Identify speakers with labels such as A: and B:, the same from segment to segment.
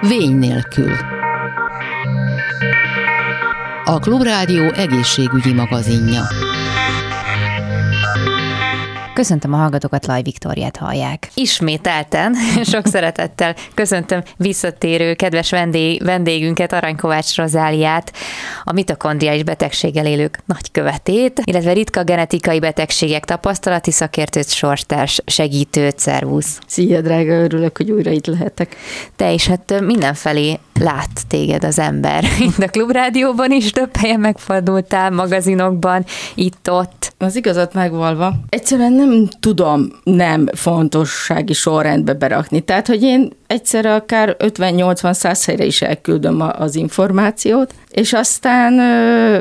A: Vény nélkül. A Klubrádió egészségügyi magazinja.
B: Köszöntöm a hallgatókat, Laj Viktoriát hallják. Ismételten, sok szeretettel köszöntöm visszatérő kedves vendég, vendégünket, Arany Kovács Rozáliát, a mitokondriális betegséggel élők nagykövetét, illetve ritka genetikai betegségek tapasztalati szakértőt, sorsters segítőt, szervusz.
C: Szia, drága, örülök, hogy újra itt lehetek.
B: Te is, hát mindenfelé lát téged az ember. Itt a Klubrádióban is több helyen megfordultál, magazinokban, itt-ott.
C: Az igazat megvalva. Egyszerűen nem tudom nem fontossági sorrendbe berakni. Tehát, hogy én egyszerre akár 50-80-100 helyre is elküldöm az információt, és aztán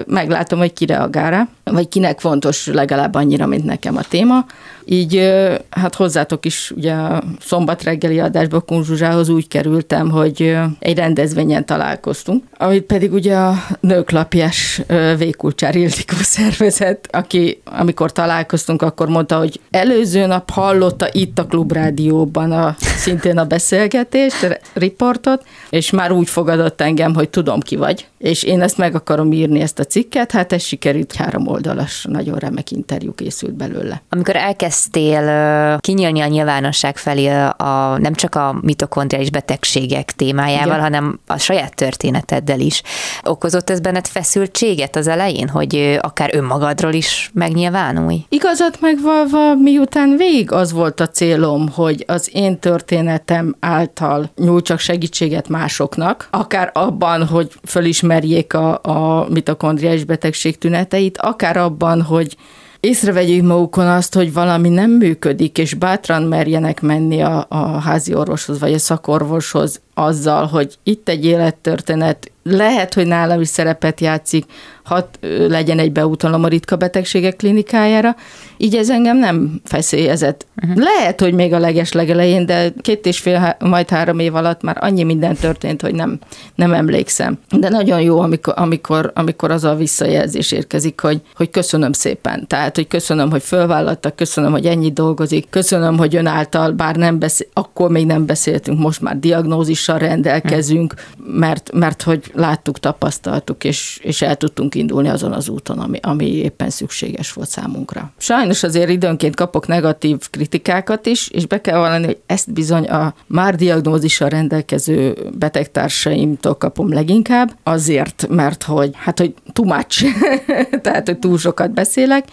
C: meglátom, hogy ki reagál rá, vagy kinek fontos legalább annyira, mint nekem a téma. Így hát hozzátok is ugye szombat reggeli adásba Kunzsuzsához úgy kerültem, hogy egy rendezvényen találkoztunk, amit pedig ugye a Nőklapjás Vékulcsár Ildikó szervezet, aki amikor találkoztunk, akkor mondta, hogy előző nap hallotta itt a Klubrádióban a, szintén a beszélgetést, riportot, és már úgy fogadott engem, hogy tudom ki vagy, és én ezt meg akarom írni, ezt a cikket, hát ez sikerült három oldalas, nagyon remek interjú készült belőle.
B: Amikor elkezdtél kinyílni a nyilvánosság felé a, nem csak a mitokondriális betegségek témájával, Igen. hanem a saját történeteddel is, okozott ez benned feszültséget az elején, hogy akár önmagadról is megnyilvánulj?
C: Igazat megvalva, miután végig az volt a célom, hogy az én történetem által nyújtsak segítséget másoknak, akár abban, hogy fölismer ismerjék a, a mitokondriás betegség tüneteit, akár abban, hogy észrevegyék magukon azt, hogy valami nem működik, és bátran merjenek menni a, a házi orvoshoz, vagy a szakorvoshoz azzal, hogy itt egy élettörténet, lehet, hogy nálam is szerepet játszik, ha legyen egy beutalom a ritka betegségek klinikájára, így ez engem nem feszélyezett. Uh-huh. Lehet, hogy még a leges legelején, de két és fél, majd három év alatt már annyi minden történt, hogy nem, nem emlékszem. De nagyon jó, amikor, amikor, amikor az a visszajelzés érkezik, hogy, hogy köszönöm szépen. Tehát, hogy köszönöm, hogy fölvállaltak, köszönöm, hogy ennyi dolgozik, köszönöm, hogy ön által, bár nem beszél, akkor még nem beszéltünk, most már diagnózissal rendelkezünk, mert, mert hogy láttuk, tapasztaltuk, és, és el tudtunk indulni azon az úton, ami, ami éppen szükséges volt számunkra. Sajnos azért időnként kapok negatív kritikákat is, és be kell vallani, hogy ezt bizony a már diagnózissal rendelkező betegtársaimtól kapom leginkább, azért, mert hogy hát, hogy too much, tehát, hogy túl sokat beszélek,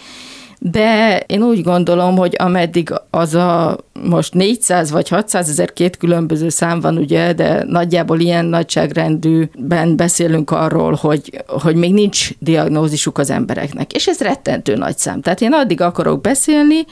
C: de én úgy gondolom, hogy ameddig az a most 400 vagy 600 ezer két különböző szám van, ugye, de nagyjából ilyen nagyságrendűben beszélünk arról, hogy, hogy még nincs diagnózisuk az embereknek. És ez rettentő nagy szám. Tehát én addig akarok beszélni,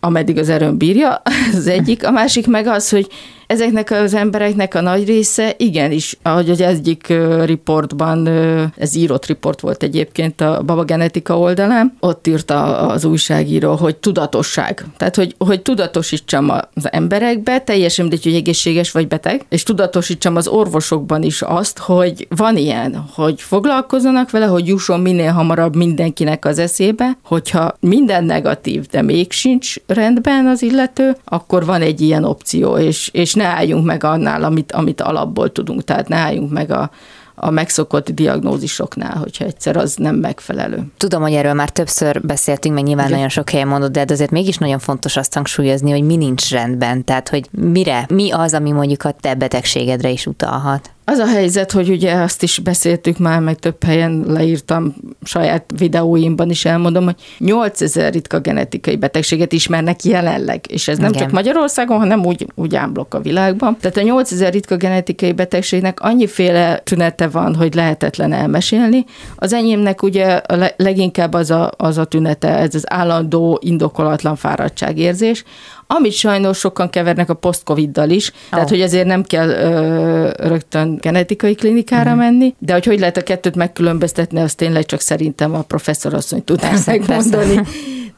C: ameddig az erőm bírja, az egyik. A másik meg az, hogy Ezeknek az embereknek a nagy része igenis, ahogy az egyik riportban, ez írott riport volt egyébként a Baba Genetika oldalán, ott írta az újságíró, hogy tudatosság. Tehát, hogy, hogy tudatosítsam az emberekbe, teljesen mindegy, hogy egészséges vagy beteg, és tudatosítsam az orvosokban is azt, hogy van ilyen, hogy foglalkozzanak vele, hogy jusson minél hamarabb mindenkinek az eszébe, hogyha minden negatív, de még sincs rendben az illető, akkor van egy ilyen opció, és, és ne álljunk meg annál, amit, amit alapból tudunk, tehát ne álljunk meg a, a megszokott diagnózisoknál, hogyha egyszer az nem megfelelő.
B: Tudom, hogy erről már többször beszéltünk, meg nyilván Igen. nagyon sok helyen mondod, de azért mégis nagyon fontos azt hangsúlyozni, hogy mi nincs rendben, tehát hogy mire, mi az, ami mondjuk a te betegségedre is utalhat.
C: Az a helyzet, hogy ugye azt is beszéltük már, meg több helyen leírtam, saját videóimban is elmondom, hogy 8000 ritka genetikai betegséget ismernek jelenleg, és ez nem Igen. csak Magyarországon, hanem úgy, úgy ámblok a világban. Tehát a 8000 ritka genetikai betegségnek annyiféle tünete van, hogy lehetetlen elmesélni. Az enyémnek ugye leginkább az a, az a tünete, ez az állandó, indokolatlan fáradtságérzés, amit sajnos sokan kevernek a post-covid-dal is, oh. tehát hogy azért nem kell ö, rögtön genetikai klinikára uh-huh. menni, de hogy hogy lehet a kettőt megkülönböztetni, azt tényleg csak szerintem a professzor asszony tudná megmondani. Persze.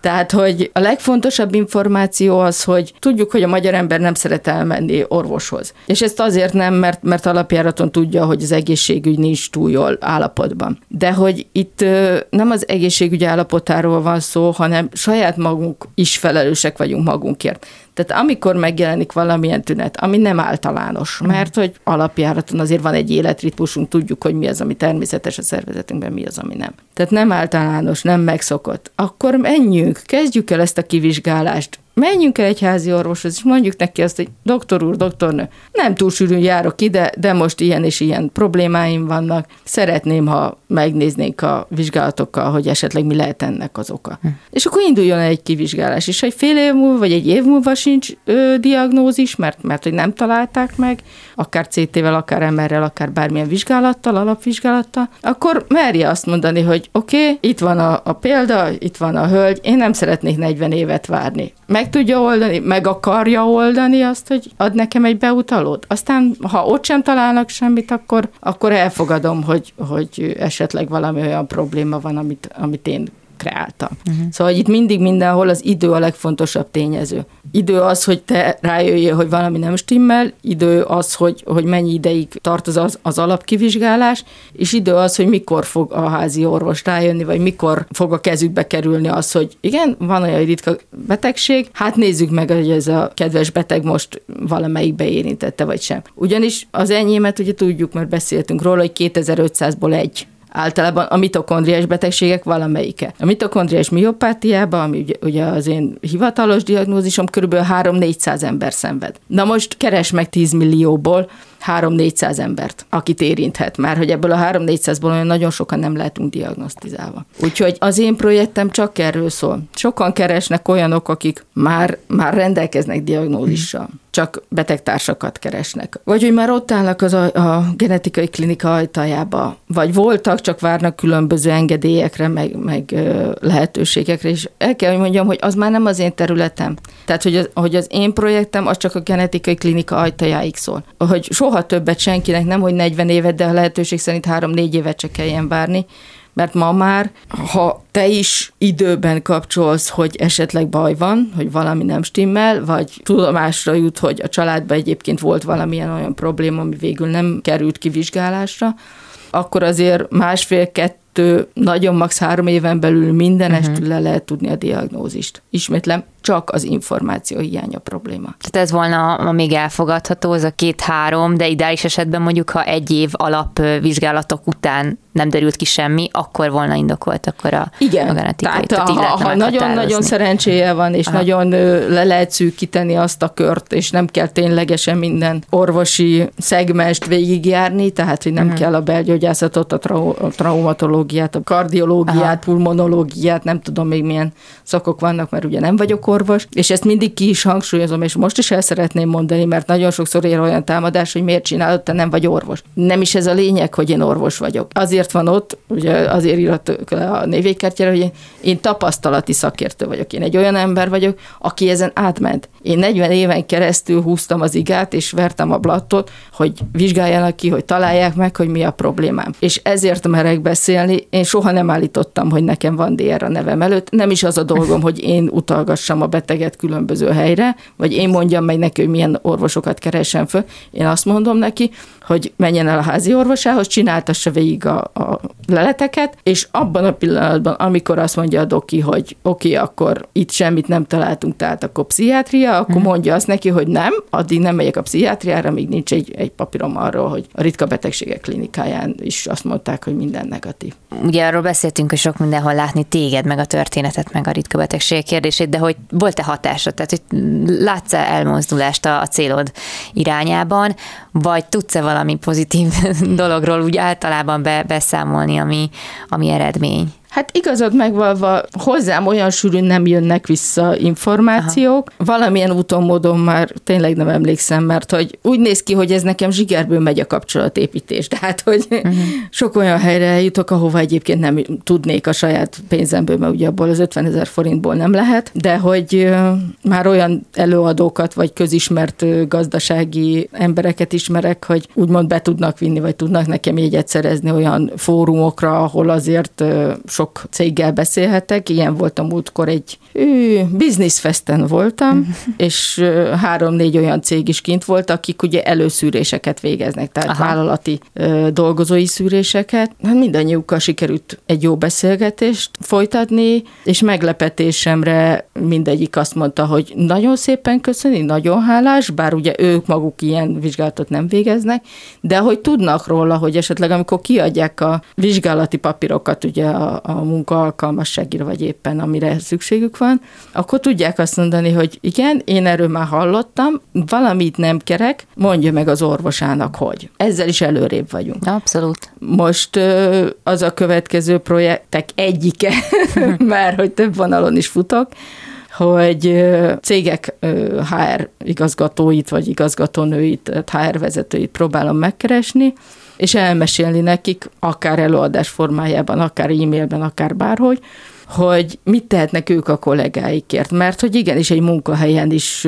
C: Tehát, hogy a legfontosabb információ az, hogy tudjuk, hogy a magyar ember nem szeret elmenni orvoshoz. És ezt azért nem, mert, mert alapjáraton tudja, hogy az egészségügy nincs túl jól állapotban. De hogy itt nem az egészségügy állapotáról van szó, hanem saját magunk is felelősek vagyunk magunkért. Tehát amikor megjelenik valamilyen tünet, ami nem általános, mhm. mert hogy alapjáraton azért van egy életritmusunk, tudjuk, hogy mi az, ami természetes a szervezetünkben, mi az, ami nem. Tehát nem általános, nem megszokott. Akkor menjünk, kezdjük el ezt a kivizsgálást, menjünk el egy házi orvoshoz, és mondjuk neki azt, hogy doktor úr, doktornő, nem túl sűrűn járok ide, de most ilyen és ilyen problémáim vannak. Szeretném, ha megnéznénk a vizsgálatokkal, hogy esetleg mi lehet ennek az oka. Hm. És akkor induljon el egy kivizsgálás, és egy fél év múlva, vagy egy év múlva sincs ö, diagnózis, mert, mert hogy nem találták meg, akár CT-vel, akár MR-rel, akár bármilyen vizsgálattal, alapvizsgálattal, akkor merje azt mondani, hogy oké, okay, itt van a, a példa, itt van a hölgy, én nem szeretnék 40 évet várni. Meg meg tudja oldani, meg akarja oldani azt, hogy ad nekem egy beutalót. Aztán, ha ott sem találnak semmit, akkor, akkor elfogadom, hogy, hogy esetleg valami olyan probléma van, amit, amit én kreáltam. Uh-huh. Szóval hogy itt mindig mindenhol az idő a legfontosabb tényező. Idő az, hogy te rájöjjél, hogy valami nem stimmel, idő az, hogy, hogy mennyi ideig tart az, az, az alapkivizsgálás, és idő az, hogy mikor fog a házi orvos rájönni, vagy mikor fog a kezükbe kerülni az, hogy igen, van olyan ritka betegség, hát nézzük meg, hogy ez a kedves beteg most valamelyikbe érintette, vagy sem. Ugyanis az enyémet ugye tudjuk, mert beszéltünk róla, hogy 2500-ból egy általában a mitokondriás betegségek valamelyike. A mitokondriás miopátiában, ami ugye, az én hivatalos diagnózisom, kb. 3-400 ember szenved. Na most keres meg 10 millióból 3-400 embert, akit érinthet, már hogy ebből a 3-400-ból olyan nagyon sokan nem lehetünk diagnosztizálva. Úgyhogy az én projektem csak erről szól. Sokan keresnek olyanok, akik már, már rendelkeznek diagnózissal csak betegtársakat keresnek. Vagy hogy már ott állnak az a, a genetikai klinika ajtajába, vagy voltak, csak várnak különböző engedélyekre, meg, meg lehetőségekre, és el kell, hogy mondjam, hogy az már nem az én területem. Tehát, hogy az, hogy az én projektem az csak a genetikai klinika ajtajáig szól. Hogy soha többet senkinek, nem hogy 40 évet, de a lehetőség szerint 3-4 évet se kelljen várni, mert ma már, ha te is időben kapcsolsz, hogy esetleg baj van, hogy valami nem stimmel, vagy tudomásra jut, hogy a családban egyébként volt valamilyen olyan probléma, ami végül nem került kivizsgálásra, akkor azért másfél-kettő kettő, nagyon max. három éven belül mindenestül uh-huh. le lehet tudni a diagnózist. Ismétlem, csak az információ hiánya probléma.
B: Tehát ez volna a még elfogadható, az a két-három, de ideális esetben mondjuk, ha egy év alapvizsgálatok után nem derült ki semmi, akkor volna indokolt akkor a,
C: Igen. Tehát, tehát ha, ha nagyon-nagyon szerencséje van, és Aha. nagyon le lehet szűkíteni azt a kört, és nem kell ténylegesen minden orvosi szegmest végigjárni, tehát hogy nem uh-huh. kell a belgyógyászatot, a, trau- a traumatológiát, a kardiológiát, Aha. pulmonológiát, nem tudom még milyen szakok vannak, mert ugye nem vagyok orvos, és ezt mindig ki is hangsúlyozom, és most is el szeretném mondani, mert nagyon sokszor ér olyan támadás, hogy miért csinálod, te nem vagy orvos. Nem is ez a lényeg, hogy én orvos vagyok. Azért van ott, ugye azért írhatok le a névjegykártyára, hogy én, én tapasztalati szakértő vagyok. Én egy olyan ember vagyok, aki ezen átment. Én 40 éven keresztül húztam az igát, és vertem a blattot, hogy vizsgáljanak ki, hogy találják meg, hogy mi a problémám. És ezért merek beszélni. Én soha nem állítottam, hogy nekem van DR a nevem előtt. Nem is az a dolgom, hogy én utalgassam a beteget különböző helyre, vagy én mondjam meg neki, hogy milyen orvosokat keressen föl. Én azt mondom neki, hogy menjen el a házi orvosához, csináltassa végig a, a leleteket, és abban a pillanatban, amikor azt mondja a doki, hogy oké, okay, akkor itt semmit nem találtunk, tehát akkor pszichiátria, akkor uh-huh. mondja azt neki, hogy nem, addig nem megyek a pszichiátriára, míg nincs egy, egy papírom arról, hogy a ritka betegségek klinikáján is azt mondták, hogy minden negatív.
B: Ugye arról beszéltünk, hogy sok mindenhol látni téged, meg a történetet, meg a ritka betegségek kérdését, de hogy volt-e hatása? Tehát, hogy látsz-e elmozdulást a, a célod irányában, vagy tudsz-e valami pozitív dologról úgy általában be, beszámolni, ami, ami eredmény?
C: Hát igazad megvalva, hozzám olyan sűrűn nem jönnek vissza információk. Aha. Valamilyen úton, módon már tényleg nem emlékszem, mert hogy úgy néz ki, hogy ez nekem zsigerből megy a kapcsolatépítés. Tehát, hogy uh-huh. sok olyan helyre jutok, ahova egyébként nem tudnék a saját pénzemből, mert ugye abból az 50 ezer forintból nem lehet, de hogy már olyan előadókat, vagy közismert gazdasági embereket ismerek, hogy úgymond be tudnak vinni, vagy tudnak nekem jegyet szerezni olyan fórumokra, ahol azért sok sok céggel beszélhetek, ilyen voltam múltkor egy ő, business festen voltam, és három-négy olyan cég is kint volt, akik ugye előszűréseket végeznek, tehát Aha. vállalati ö, dolgozói szűréseket. Hát mindannyiukkal sikerült egy jó beszélgetést folytatni, és meglepetésemre mindegyik azt mondta, hogy nagyon szépen köszöni, nagyon hálás, bár ugye ők maguk ilyen vizsgálatot nem végeznek, de hogy tudnak róla, hogy esetleg amikor kiadják a vizsgálati papírokat ugye a, a munka alkalmasságira, vagy éppen amire szükségük van, akkor tudják azt mondani, hogy igen, én erről már hallottam, valamit nem kerek, mondja meg az orvosának, hogy. Ezzel is előrébb vagyunk.
B: Abszolút.
C: Most az a következő projektek egyike, mert hogy több vonalon is futok, hogy cégek HR igazgatóit vagy igazgatónőit, HR vezetőit próbálom megkeresni, és elmesélni nekik, akár előadás formájában, akár e-mailben, akár bárhogy, hogy mit tehetnek ők a kollégáikért. Mert hogy igenis egy munkahelyen is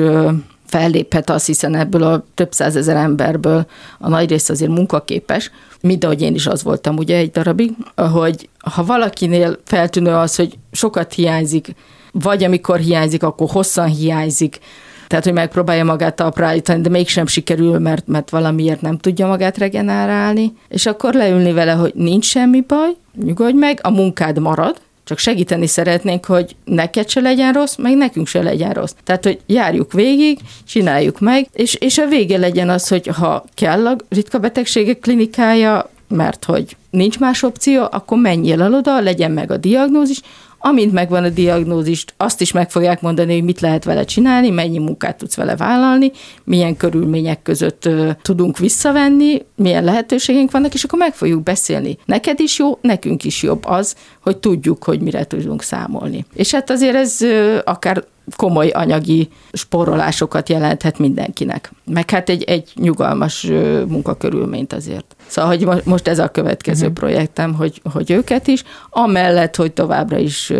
C: felléphet azt, hiszen ebből a több százezer emberből a nagy rész azért munkaképes, mint ahogy én is az voltam ugye egy darabig, hogy ha valakinél feltűnő az, hogy sokat hiányzik, vagy amikor hiányzik, akkor hosszan hiányzik, tehát, hogy megpróbálja magát talpra állítani, de mégsem sikerül, mert, mert valamiért nem tudja magát regenerálni, és akkor leülni vele, hogy nincs semmi baj, nyugodj meg, a munkád marad, csak segíteni szeretnénk, hogy neked se legyen rossz, meg nekünk se legyen rossz. Tehát, hogy járjuk végig, csináljuk meg, és, és a vége legyen az, hogy ha kell a ritka betegségek klinikája, mert hogy nincs más opció, akkor menjél el oda, legyen meg a diagnózis, Amint megvan a diagnózist, azt is meg fogják mondani, hogy mit lehet vele csinálni, mennyi munkát tudsz vele vállalni, milyen körülmények között tudunk visszavenni, milyen lehetőségeink vannak, és akkor meg fogjuk beszélni. Neked is jó, nekünk is jobb az, hogy tudjuk, hogy mire tudunk számolni. És hát azért ez akár komoly anyagi sporolásokat jelenthet mindenkinek. Meg hát egy, egy nyugalmas munkakörülményt azért. Szóval, hogy most ez a következő uh-huh. projektem, hogy, hogy őket is, amellett, hogy továbbra is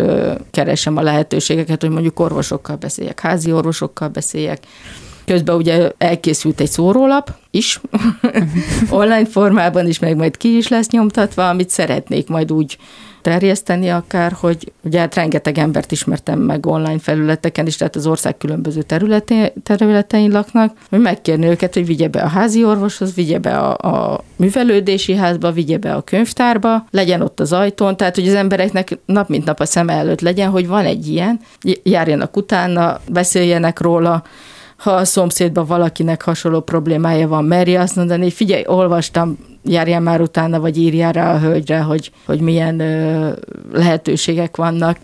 C: keresem a lehetőségeket, hogy mondjuk orvosokkal beszéljek, házi orvosokkal beszéljek, Közben ugye elkészült egy szórólap is, online formában is, meg majd ki is lesz nyomtatva, amit szeretnék majd úgy terjeszteni akár, hogy ugye hát rengeteg embert ismertem meg online felületeken is, tehát az ország különböző területén, területein laknak, hogy megkérni őket, hogy vigye be a házi orvoshoz, vigye be a, a művelődési házba, vigye be a könyvtárba, legyen ott az ajtón, tehát hogy az embereknek nap mint nap a szeme előtt legyen, hogy van egy ilyen, járjanak utána, beszéljenek róla, ha a szomszédban valakinek hasonló problémája van, merje azt mondani, figyelj, olvastam, járjál már utána, vagy írjál rá a hölgyre, hogy, hogy milyen ö, lehetőségek vannak.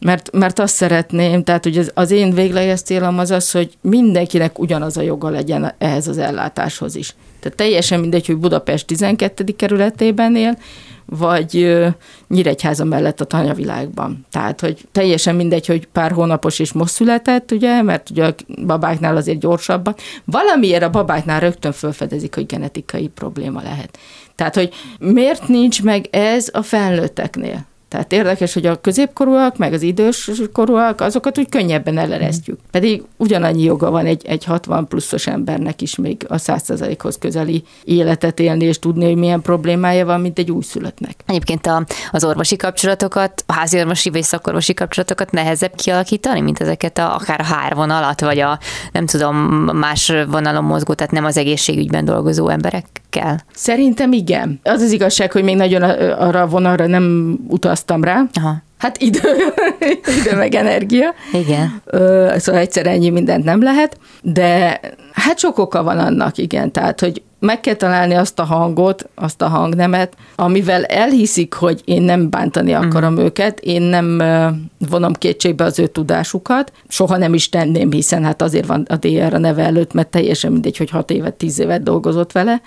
C: Mert, mert azt szeretném, tehát hogy az, az én végleges célom az az, hogy mindenkinek ugyanaz a joga legyen ehhez az ellátáshoz is. Tehát teljesen mindegy, hogy Budapest 12. kerületében él, vagy Nyíregyháza mellett a tanyavilágban. Tehát, hogy teljesen mindegy, hogy pár hónapos és most született, ugye, mert ugye a babáknál azért gyorsabban. Valamiért a babáknál rögtön felfedezik, hogy genetikai probléma lehet. Tehát, hogy miért nincs meg ez a felnőtteknél? Tehát érdekes, hogy a középkorúak, meg az idős korúak, azokat úgy könnyebben eleresztjük. Pedig ugyanannyi joga van egy, egy 60 pluszos embernek is még a 100%-hoz közeli életet élni, és tudni, hogy milyen problémája van, mint egy újszülöttnek.
B: Egyébként a, az orvosi kapcsolatokat, a házi orvosi vagy szakorvosi kapcsolatokat nehezebb kialakítani, mint ezeket a, akár a HR vonalat, vagy a nem tudom, más vonalon mozgó, tehát nem az egészségügyben dolgozó emberekkel?
C: Szerintem igen. Az az igazság, hogy még nagyon arra a vonalra nem utaz szavaztam rá. Aha. Hát idő, idő meg energia.
B: Igen.
C: Szóval egyszer ennyi mindent nem lehet, de hát sok oka van annak, igen. Tehát, hogy meg kell találni azt a hangot, azt a hangnemet, amivel elhiszik, hogy én nem bántani mhm. akarom uh-huh. őket, én nem vonom kétségbe az ő tudásukat, soha nem is tenném, hiszen hát azért van a DR a neve előtt, mert teljesen mindegy, hogy hat évet, tíz évet dolgozott vele,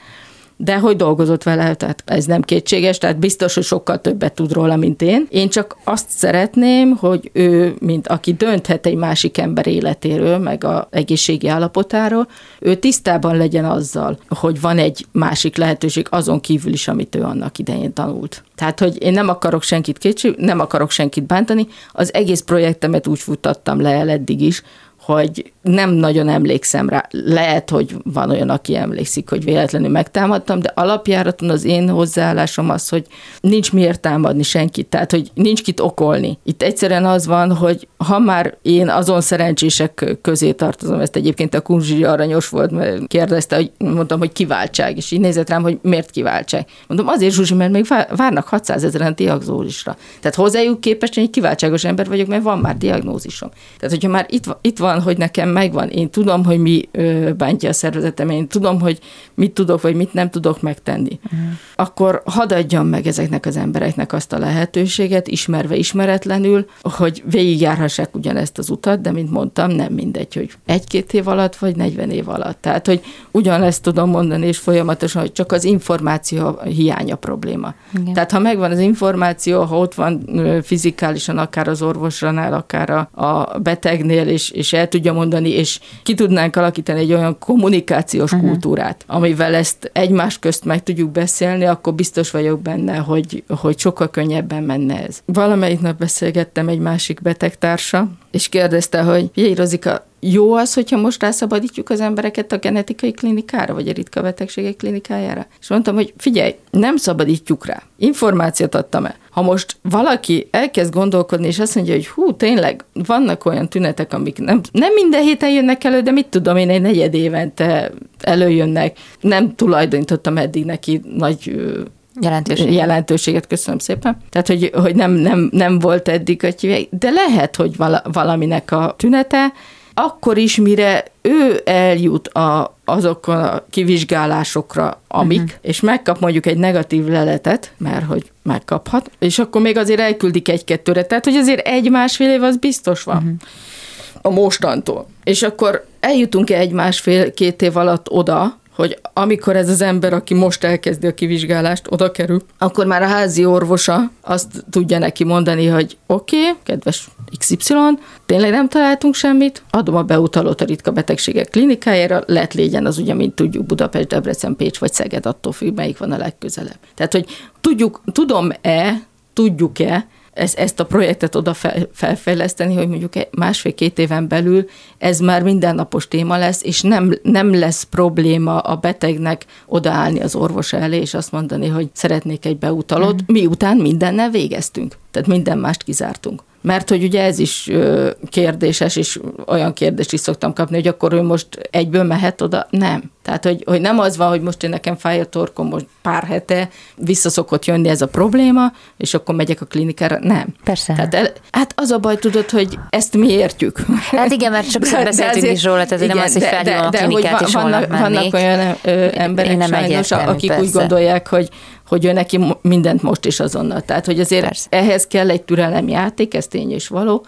C: de hogy dolgozott vele, tehát ez nem kétséges, tehát biztos, hogy sokkal többet tud róla, mint én. Én csak azt szeretném, hogy ő, mint aki dönthet egy másik ember életéről, meg a egészségi állapotáról, ő tisztában legyen azzal, hogy van egy másik lehetőség azon kívül is, amit ő annak idején tanult. Tehát, hogy én nem akarok senkit kétség, nem akarok senkit bántani, az egész projektemet úgy futtattam le el eddig is, hogy nem nagyon emlékszem rá. Lehet, hogy van olyan, aki emlékszik, hogy véletlenül megtámadtam, de alapjáraton az én hozzáállásom az, hogy nincs miért támadni senkit, tehát, hogy nincs kit okolni. Itt egyszerűen az van, hogy ha már én azon szerencsések közé tartozom, ezt egyébként a Kunzsi aranyos volt, mert kérdezte, hogy mondtam, hogy kiváltság, és így nézett rám, hogy miért kiváltság. Mondom, azért Zsuzsi, mert még várnak 600 ezeren diagnózisra. Tehát hozzájuk képest egy kiváltságos ember vagyok, mert van már diagnózisom. Tehát, hogyha már itt, itt van, hogy nekem megvan, én tudom, hogy mi bántja a szervezetem, én tudom, hogy mit tudok, vagy mit nem tudok megtenni, uh-huh. akkor hadd adjam meg ezeknek az embereknek azt a lehetőséget, ismerve ismeretlenül, hogy végigjárhassák ugyanezt az utat, de mint mondtam, nem mindegy, hogy egy-két év alatt, vagy 40 év alatt. Tehát, hogy ugyanezt tudom mondani, és folyamatosan, hogy csak az információ hiánya probléma. Igen. Tehát, ha megvan az információ, ha ott van fizikálisan, akár az orvosranál, akár a, a betegnél, és, és el tudja mondani, és ki tudnánk alakítani egy olyan kommunikációs uh-huh. kultúrát, amivel ezt egymás közt meg tudjuk beszélni, akkor biztos vagyok benne, hogy, hogy sokkal könnyebben menne ez. Valamelyik nap beszélgettem egy másik betegtársa, és kérdezte, hogy figyelj, Rozika, jó az, hogyha most rászabadítjuk az embereket a genetikai klinikára, vagy a ritka betegségek klinikájára? És mondtam, hogy figyelj, nem szabadítjuk rá. Információt adtam el. Ha most valaki elkezd gondolkodni, és azt mondja, hogy hú, tényleg vannak olyan tünetek, amik nem, nem minden héten jönnek elő, de mit tudom én, egy negyed évente előjönnek. Nem tulajdonítottam eddig neki nagy
B: Jelentőséget.
C: jelentőséget, köszönöm szépen. Tehát, hogy, hogy nem, nem, nem volt eddig, hogy de lehet, hogy valaminek a tünete, akkor is, mire ő eljut a, azokon a kivizsgálásokra, amik, uh-huh. és megkap mondjuk egy negatív leletet, mert hogy megkaphat, és akkor még azért elküldik egy-kettőre, tehát hogy azért egy-másfél év az biztos van. Uh-huh. A mostantól. És akkor eljutunk egy-másfél-két év alatt oda, hogy amikor ez az ember, aki most elkezdi a kivizsgálást, oda kerül, akkor már a házi orvosa azt tudja neki mondani, hogy oké, okay, kedves XY, tényleg nem találtunk semmit, adom a beutalót a ritka betegségek klinikájára, lehet légyen az ugye, mint tudjuk, Budapest, Debrecen, Pécs vagy Szeged, attól függ, melyik van a legközelebb. Tehát, hogy tudjuk, tudom-e, tudjuk-e, ezt, ezt a projektet oda fel, felfejleszteni, hogy mondjuk másfél-két éven belül ez már mindennapos téma lesz, és nem, nem lesz probléma a betegnek odaállni az orvos elé, és azt mondani, hogy szeretnék egy beutalót, mm. miután mindennel végeztünk. Tehát minden mást kizártunk. Mert hogy ugye ez is kérdéses, és olyan kérdést is szoktam kapni, hogy akkor ő most egyből mehet oda? Nem. Tehát, hogy, hogy nem az van, hogy most én nekem fáj a torkom most pár hete, visszaszokott jönni ez a probléma, és akkor megyek a klinikára. Nem.
B: Persze.
C: Tehát el, hát az a baj, tudod, hogy ezt mi értjük.
B: Hát igen, mert sokszor beszéltünk is róla, tehát igen, nem az, hogy felhívom a klinikát, és
C: vannak, vannak olyan ö, emberek nem sajnos, akik persze. úgy gondolják, hogy hogy ő neki mindent most is azonnal. Tehát, hogy azért Persze. ehhez kell egy türelemjáték, ez tény és való,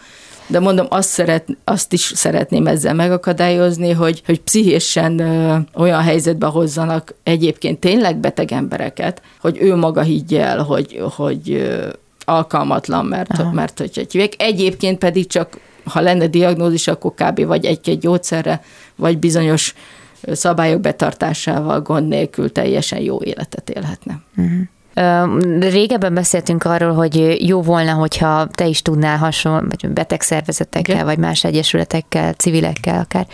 C: de mondom, azt, szeret, azt is szeretném ezzel megakadályozni, hogy, hogy pszichésen ö, olyan helyzetbe hozzanak egyébként tényleg beteg embereket, hogy ő maga higgye el, hogy, hogy ö, alkalmatlan, mert, mert hogy hívják. Egyébként pedig csak, ha lenne diagnózis, akkor kb. vagy egy-egy gyógyszerre, vagy bizonyos szabályok betartásával gond nélkül teljesen jó életet élhetne. Uh-huh.
B: Régebben beszéltünk arról, hogy jó volna, hogyha te is tudnál hasonló, betegszervezetekkel, okay. vagy más egyesületekkel, civilekkel akár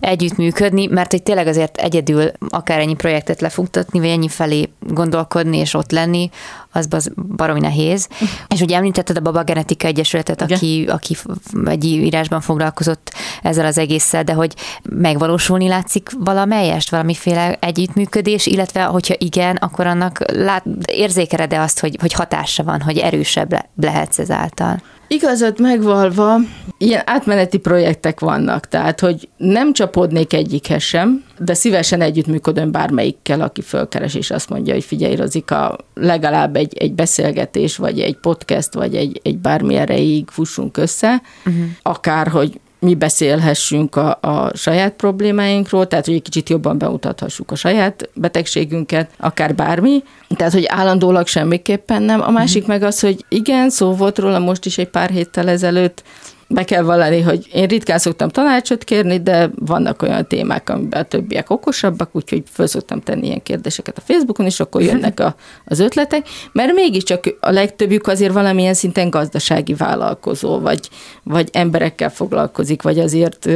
B: együttműködni, mert hogy tényleg azért egyedül akár ennyi projektet lefuktatni, vagy ennyi felé gondolkodni és ott lenni, az, az baromi nehéz. és ugye említetted a Baba Genetika Egyesületet, aki, aki egy írásban foglalkozott ezzel az egésszel, de hogy megvalósulni látszik valamelyest, valamiféle együttműködés, illetve hogyha igen, akkor annak lát, érzékeled-e azt, hogy, hogy hatása van, hogy erősebb le, lehetsz ezáltal?
C: Igazat megvalva, ilyen átmeneti projektek vannak, tehát, hogy nem csapódnék egyikhez sem, de szívesen együttműködöm bármelyikkel, aki fölkeres, és azt mondja, hogy figyelj, Rozika, legalább egy, egy beszélgetés, vagy egy podcast, vagy egy, egy bármi erejéig fussunk össze, uh-huh. akár, hogy mi beszélhessünk a, a saját problémáinkról, tehát hogy egy kicsit jobban bemutathassuk a saját betegségünket, akár bármi. Tehát, hogy állandólag semmiképpen nem. A másik mm. meg az, hogy igen, szó volt róla most is egy pár héttel ezelőtt, be kell vallani, hogy én ritkán szoktam tanácsot kérni, de vannak olyan témák, amiben a többiek okosabbak, úgyhogy föl szoktam tenni ilyen kérdéseket a Facebookon, és akkor jönnek a, az ötletek, mert mégiscsak a legtöbbjük azért valamilyen szinten gazdasági vállalkozó, vagy, vagy emberekkel foglalkozik, vagy azért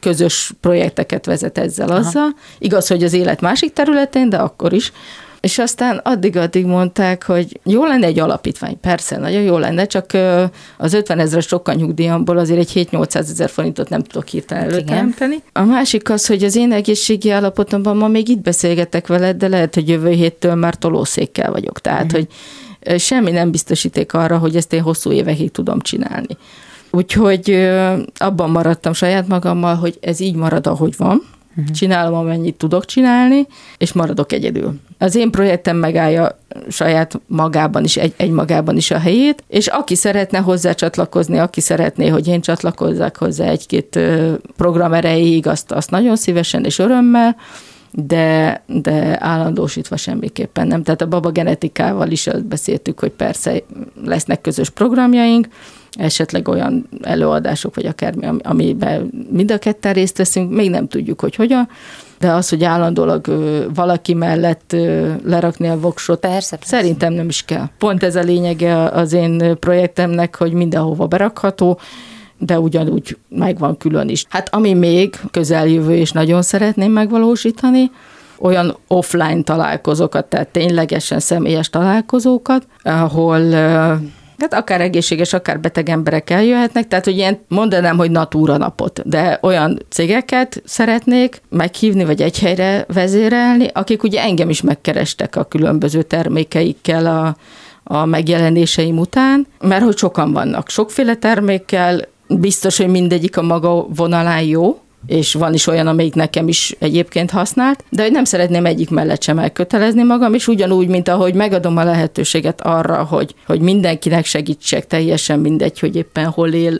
C: közös projekteket vezet ezzel azzal. Aha. Igaz, hogy az élet másik területén, de akkor is. És aztán addig-addig mondták, hogy jó lenne egy alapítvány, persze, nagyon jó lenne, csak az 50 ezer sokkal nyugdíjamból azért egy 7-800 ezer forintot nem tudok hirtelen hát előteremteni. A másik az, hogy az én egészségi állapotomban ma még itt beszélgetek veled, de lehet, hogy jövő héttől már tolószékkel vagyok. Tehát, uh-huh. hogy semmi nem biztosíték arra, hogy ezt én hosszú évekig tudom csinálni. Úgyhogy abban maradtam saját magammal, hogy ez így marad, ahogy van, uh-huh. csinálom, amennyit tudok csinálni, és maradok egyedül. Az én projektem megállja saját magában is, egy, egy magában is a helyét, és aki szeretne hozzá csatlakozni, aki szeretné, hogy én csatlakozzak hozzá egy-két program erejéig, azt, azt nagyon szívesen és örömmel, de, de állandósítva semmiképpen nem. Tehát a baba genetikával is azt beszéltük, hogy persze lesznek közös programjaink, esetleg olyan előadások, vagy akármi, amiben mind a ketten részt veszünk, még nem tudjuk, hogy hogyan, de az, hogy állandólag valaki mellett lerakni a voksot, persze, persze. szerintem nem is kell. Pont ez a lényege az én projektemnek, hogy mindenhova berakható, de ugyanúgy megvan külön is. Hát ami még közeljövő, és nagyon szeretném megvalósítani, olyan offline találkozókat, tehát ténylegesen személyes találkozókat, ahol Hát akár egészséges, akár beteg emberek eljöhetnek, tehát hogy ilyen mondanám, hogy natúra napot, de olyan cégeket szeretnék meghívni, vagy egy helyre vezérelni, akik ugye engem is megkerestek a különböző termékeikkel a, a megjelenéseim után, mert hogy sokan vannak, sokféle termékkel, biztos, hogy mindegyik a maga vonalán jó, és van is olyan, amelyik nekem is egyébként használt, de hogy nem szeretném egyik mellett sem elkötelezni magam, és ugyanúgy, mint ahogy megadom a lehetőséget arra, hogy, hogy mindenkinek segítsek, teljesen mindegy, hogy éppen hol él,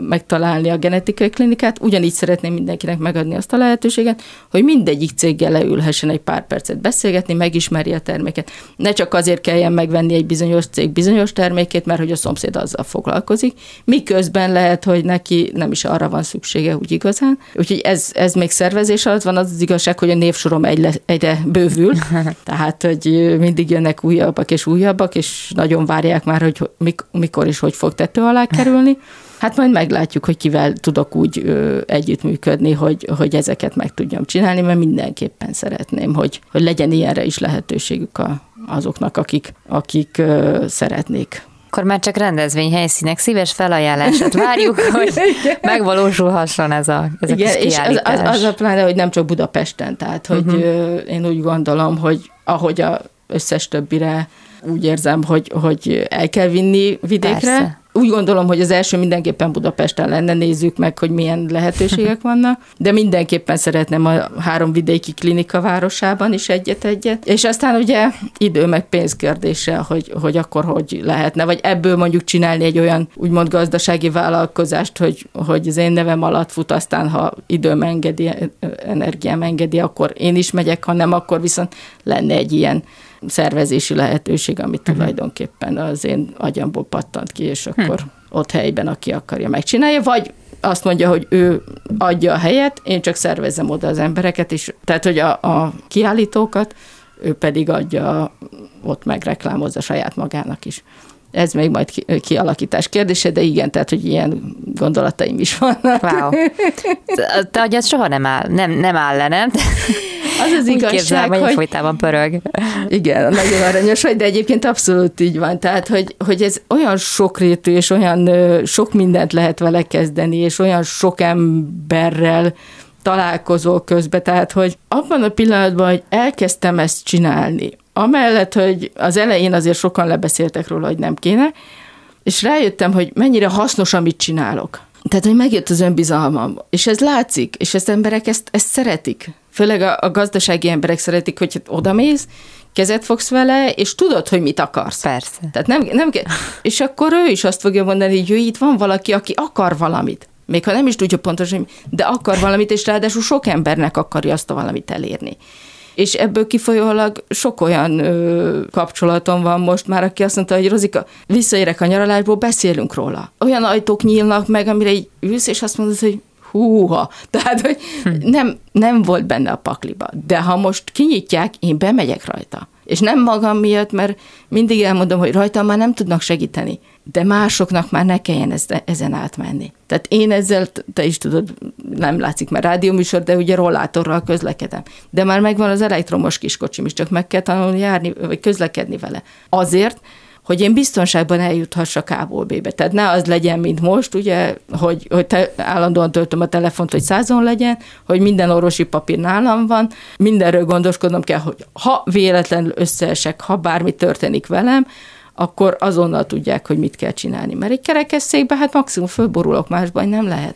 C: megtalálni a genetikai klinikát, ugyanígy szeretném mindenkinek megadni azt a lehetőséget, hogy mindegyik céggel leülhessen egy pár percet beszélgetni, megismerje a terméket. Ne csak azért kelljen megvenni egy bizonyos cég bizonyos termékét, mert hogy a szomszéd azzal foglalkozik, miközben lehet, hogy neki nem is arra van szüksége úgy igazán. Úgy Úgyhogy ez, ez még szervezés alatt van, az az igazság, hogy a névsorom egyre, egyre bővül, tehát, hogy mindig jönnek újabbak és újabbak, és nagyon várják már, hogy mikor és hogy fog tető alá kerülni. Hát majd meglátjuk, hogy kivel tudok úgy ö, együttműködni, hogy, hogy ezeket meg tudjam csinálni, mert mindenképpen szeretném, hogy, hogy legyen ilyenre is lehetőségük a, azoknak, akik, akik ö, szeretnék
B: akkor már csak rendezvény helyszínek. Szíves felajánlását várjuk, hogy megvalósulhasson ez a, ez
C: Igen, a kis és az, az, az a pláne, hogy nem csak Budapesten, tehát hogy uh-huh. én úgy gondolom, hogy ahogy a összes többire úgy érzem, hogy, hogy el kell vinni vidékre, Persze úgy gondolom, hogy az első mindenképpen Budapesten lenne, nézzük meg, hogy milyen lehetőségek vannak, de mindenképpen szeretném a három vidéki klinika városában is egyet-egyet, és aztán ugye idő meg pénz kérdése, hogy, hogy akkor hogy lehetne, vagy ebből mondjuk csinálni egy olyan úgymond gazdasági vállalkozást, hogy, hogy az én nevem alatt fut, aztán ha időm engedi, energiám engedi, akkor én is megyek, ha nem, akkor viszont lenne egy ilyen szervezési lehetőség, amit uh-huh. tulajdonképpen az én agyamból pattant ki, és akkor uh-huh. ott helyben, aki akarja, megcsinálja, vagy azt mondja, hogy ő adja a helyet, én csak szervezem oda az embereket, és tehát, hogy a, a kiállítókat, ő pedig adja, ott megreklámozza saját magának is. Ez még majd kialakítás kérdése, de igen, tehát, hogy ilyen gondolataim is vannak. Wow.
B: Te agyad soha nem áll, nem, nem áll le, nem?
C: Az az igazság,
B: képzelem, hogy folytában pörög.
C: Igen, nagyon aranyos vagy, de egyébként abszolút így van. Tehát, hogy, hogy ez olyan sokrétű, és olyan sok mindent lehet vele kezdeni, és olyan sok emberrel találkozol közben, tehát, hogy abban a pillanatban, hogy elkezdtem ezt csinálni, amellett, hogy az elején azért sokan lebeszéltek róla, hogy nem kéne, és rájöttem, hogy mennyire hasznos, amit csinálok. Tehát, hogy megjött az önbizalmam, és ez látszik, és az emberek ezt, ezt szeretik. Főleg a, a gazdasági emberek szeretik, hogy odamész, kezet fogsz vele, és tudod, hogy mit akarsz.
B: Persze.
C: Tehát nem, nem és akkor ő is azt fogja mondani, hogy itt van valaki, aki akar valamit. Még ha nem is tudja pontosan, de akar valamit, és ráadásul sok embernek akarja azt a valamit elérni. És ebből kifolyólag sok olyan ö, kapcsolatom van most már, aki azt mondta, hogy Rozika, visszaérek a nyaralásból, beszélünk róla. Olyan ajtók nyílnak meg, amire így ülsz, és azt mondod, hogy húha. Tehát, hogy hm. nem, nem volt benne a pakliba. De ha most kinyitják, én bemegyek rajta. És nem magam miatt, mert mindig elmondom, hogy rajta már nem tudnak segíteni, de másoknak már ne kelljen ezt, ezen átmenni. Tehát én ezzel, te is tudod, nem látszik már rádióműsor, de ugye rollátorral közlekedem. De már megvan az elektromos kiskocsim is, csak meg kell tanulni járni, vagy közlekedni vele. Azért, hogy én biztonságban eljuthassak A-ból B-be. Tehát ne az legyen, mint most, ugye, hogy, hogy te állandóan töltöm a telefont, hogy százon legyen, hogy minden orvosi papír nálam van, mindenről gondoskodnom kell, hogy ha véletlenül összeesek, ha bármi történik velem, akkor azonnal tudják, hogy mit kell csinálni. Mert egy kerekesszékben hát maximum fölborulok, másban nem lehet.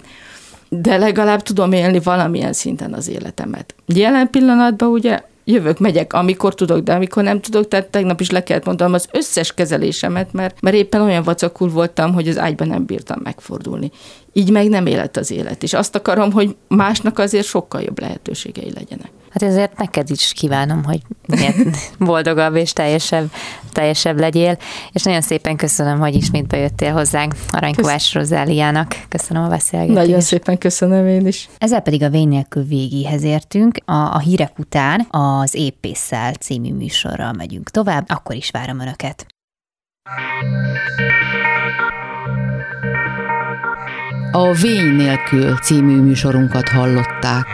C: De legalább tudom élni valamilyen szinten az életemet. Jelen pillanatban ugye jövök, megyek, amikor tudok, de amikor nem tudok, tehát tegnap is le kellett mondanom az összes kezelésemet, mert, mert éppen olyan vacakul voltam, hogy az ágyban nem bírtam megfordulni. Így meg nem élet az élet, és azt akarom, hogy másnak azért sokkal jobb lehetőségei legyenek.
B: Hát ezért neked is kívánom, hogy boldogabb és teljesebb, teljesebb legyél, és nagyon szépen köszönöm, hogy ismét bejöttél hozzánk Aranykovás Rozáliának. Köszönöm a beszélgetést.
C: Nagyon szépen köszönöm én is.
B: Ezzel pedig a Vény nélkül végéhez értünk. A, a hírek után az Épésszel című műsorral megyünk tovább, akkor is várom Önöket.
A: A Vény nélkül című műsorunkat hallották.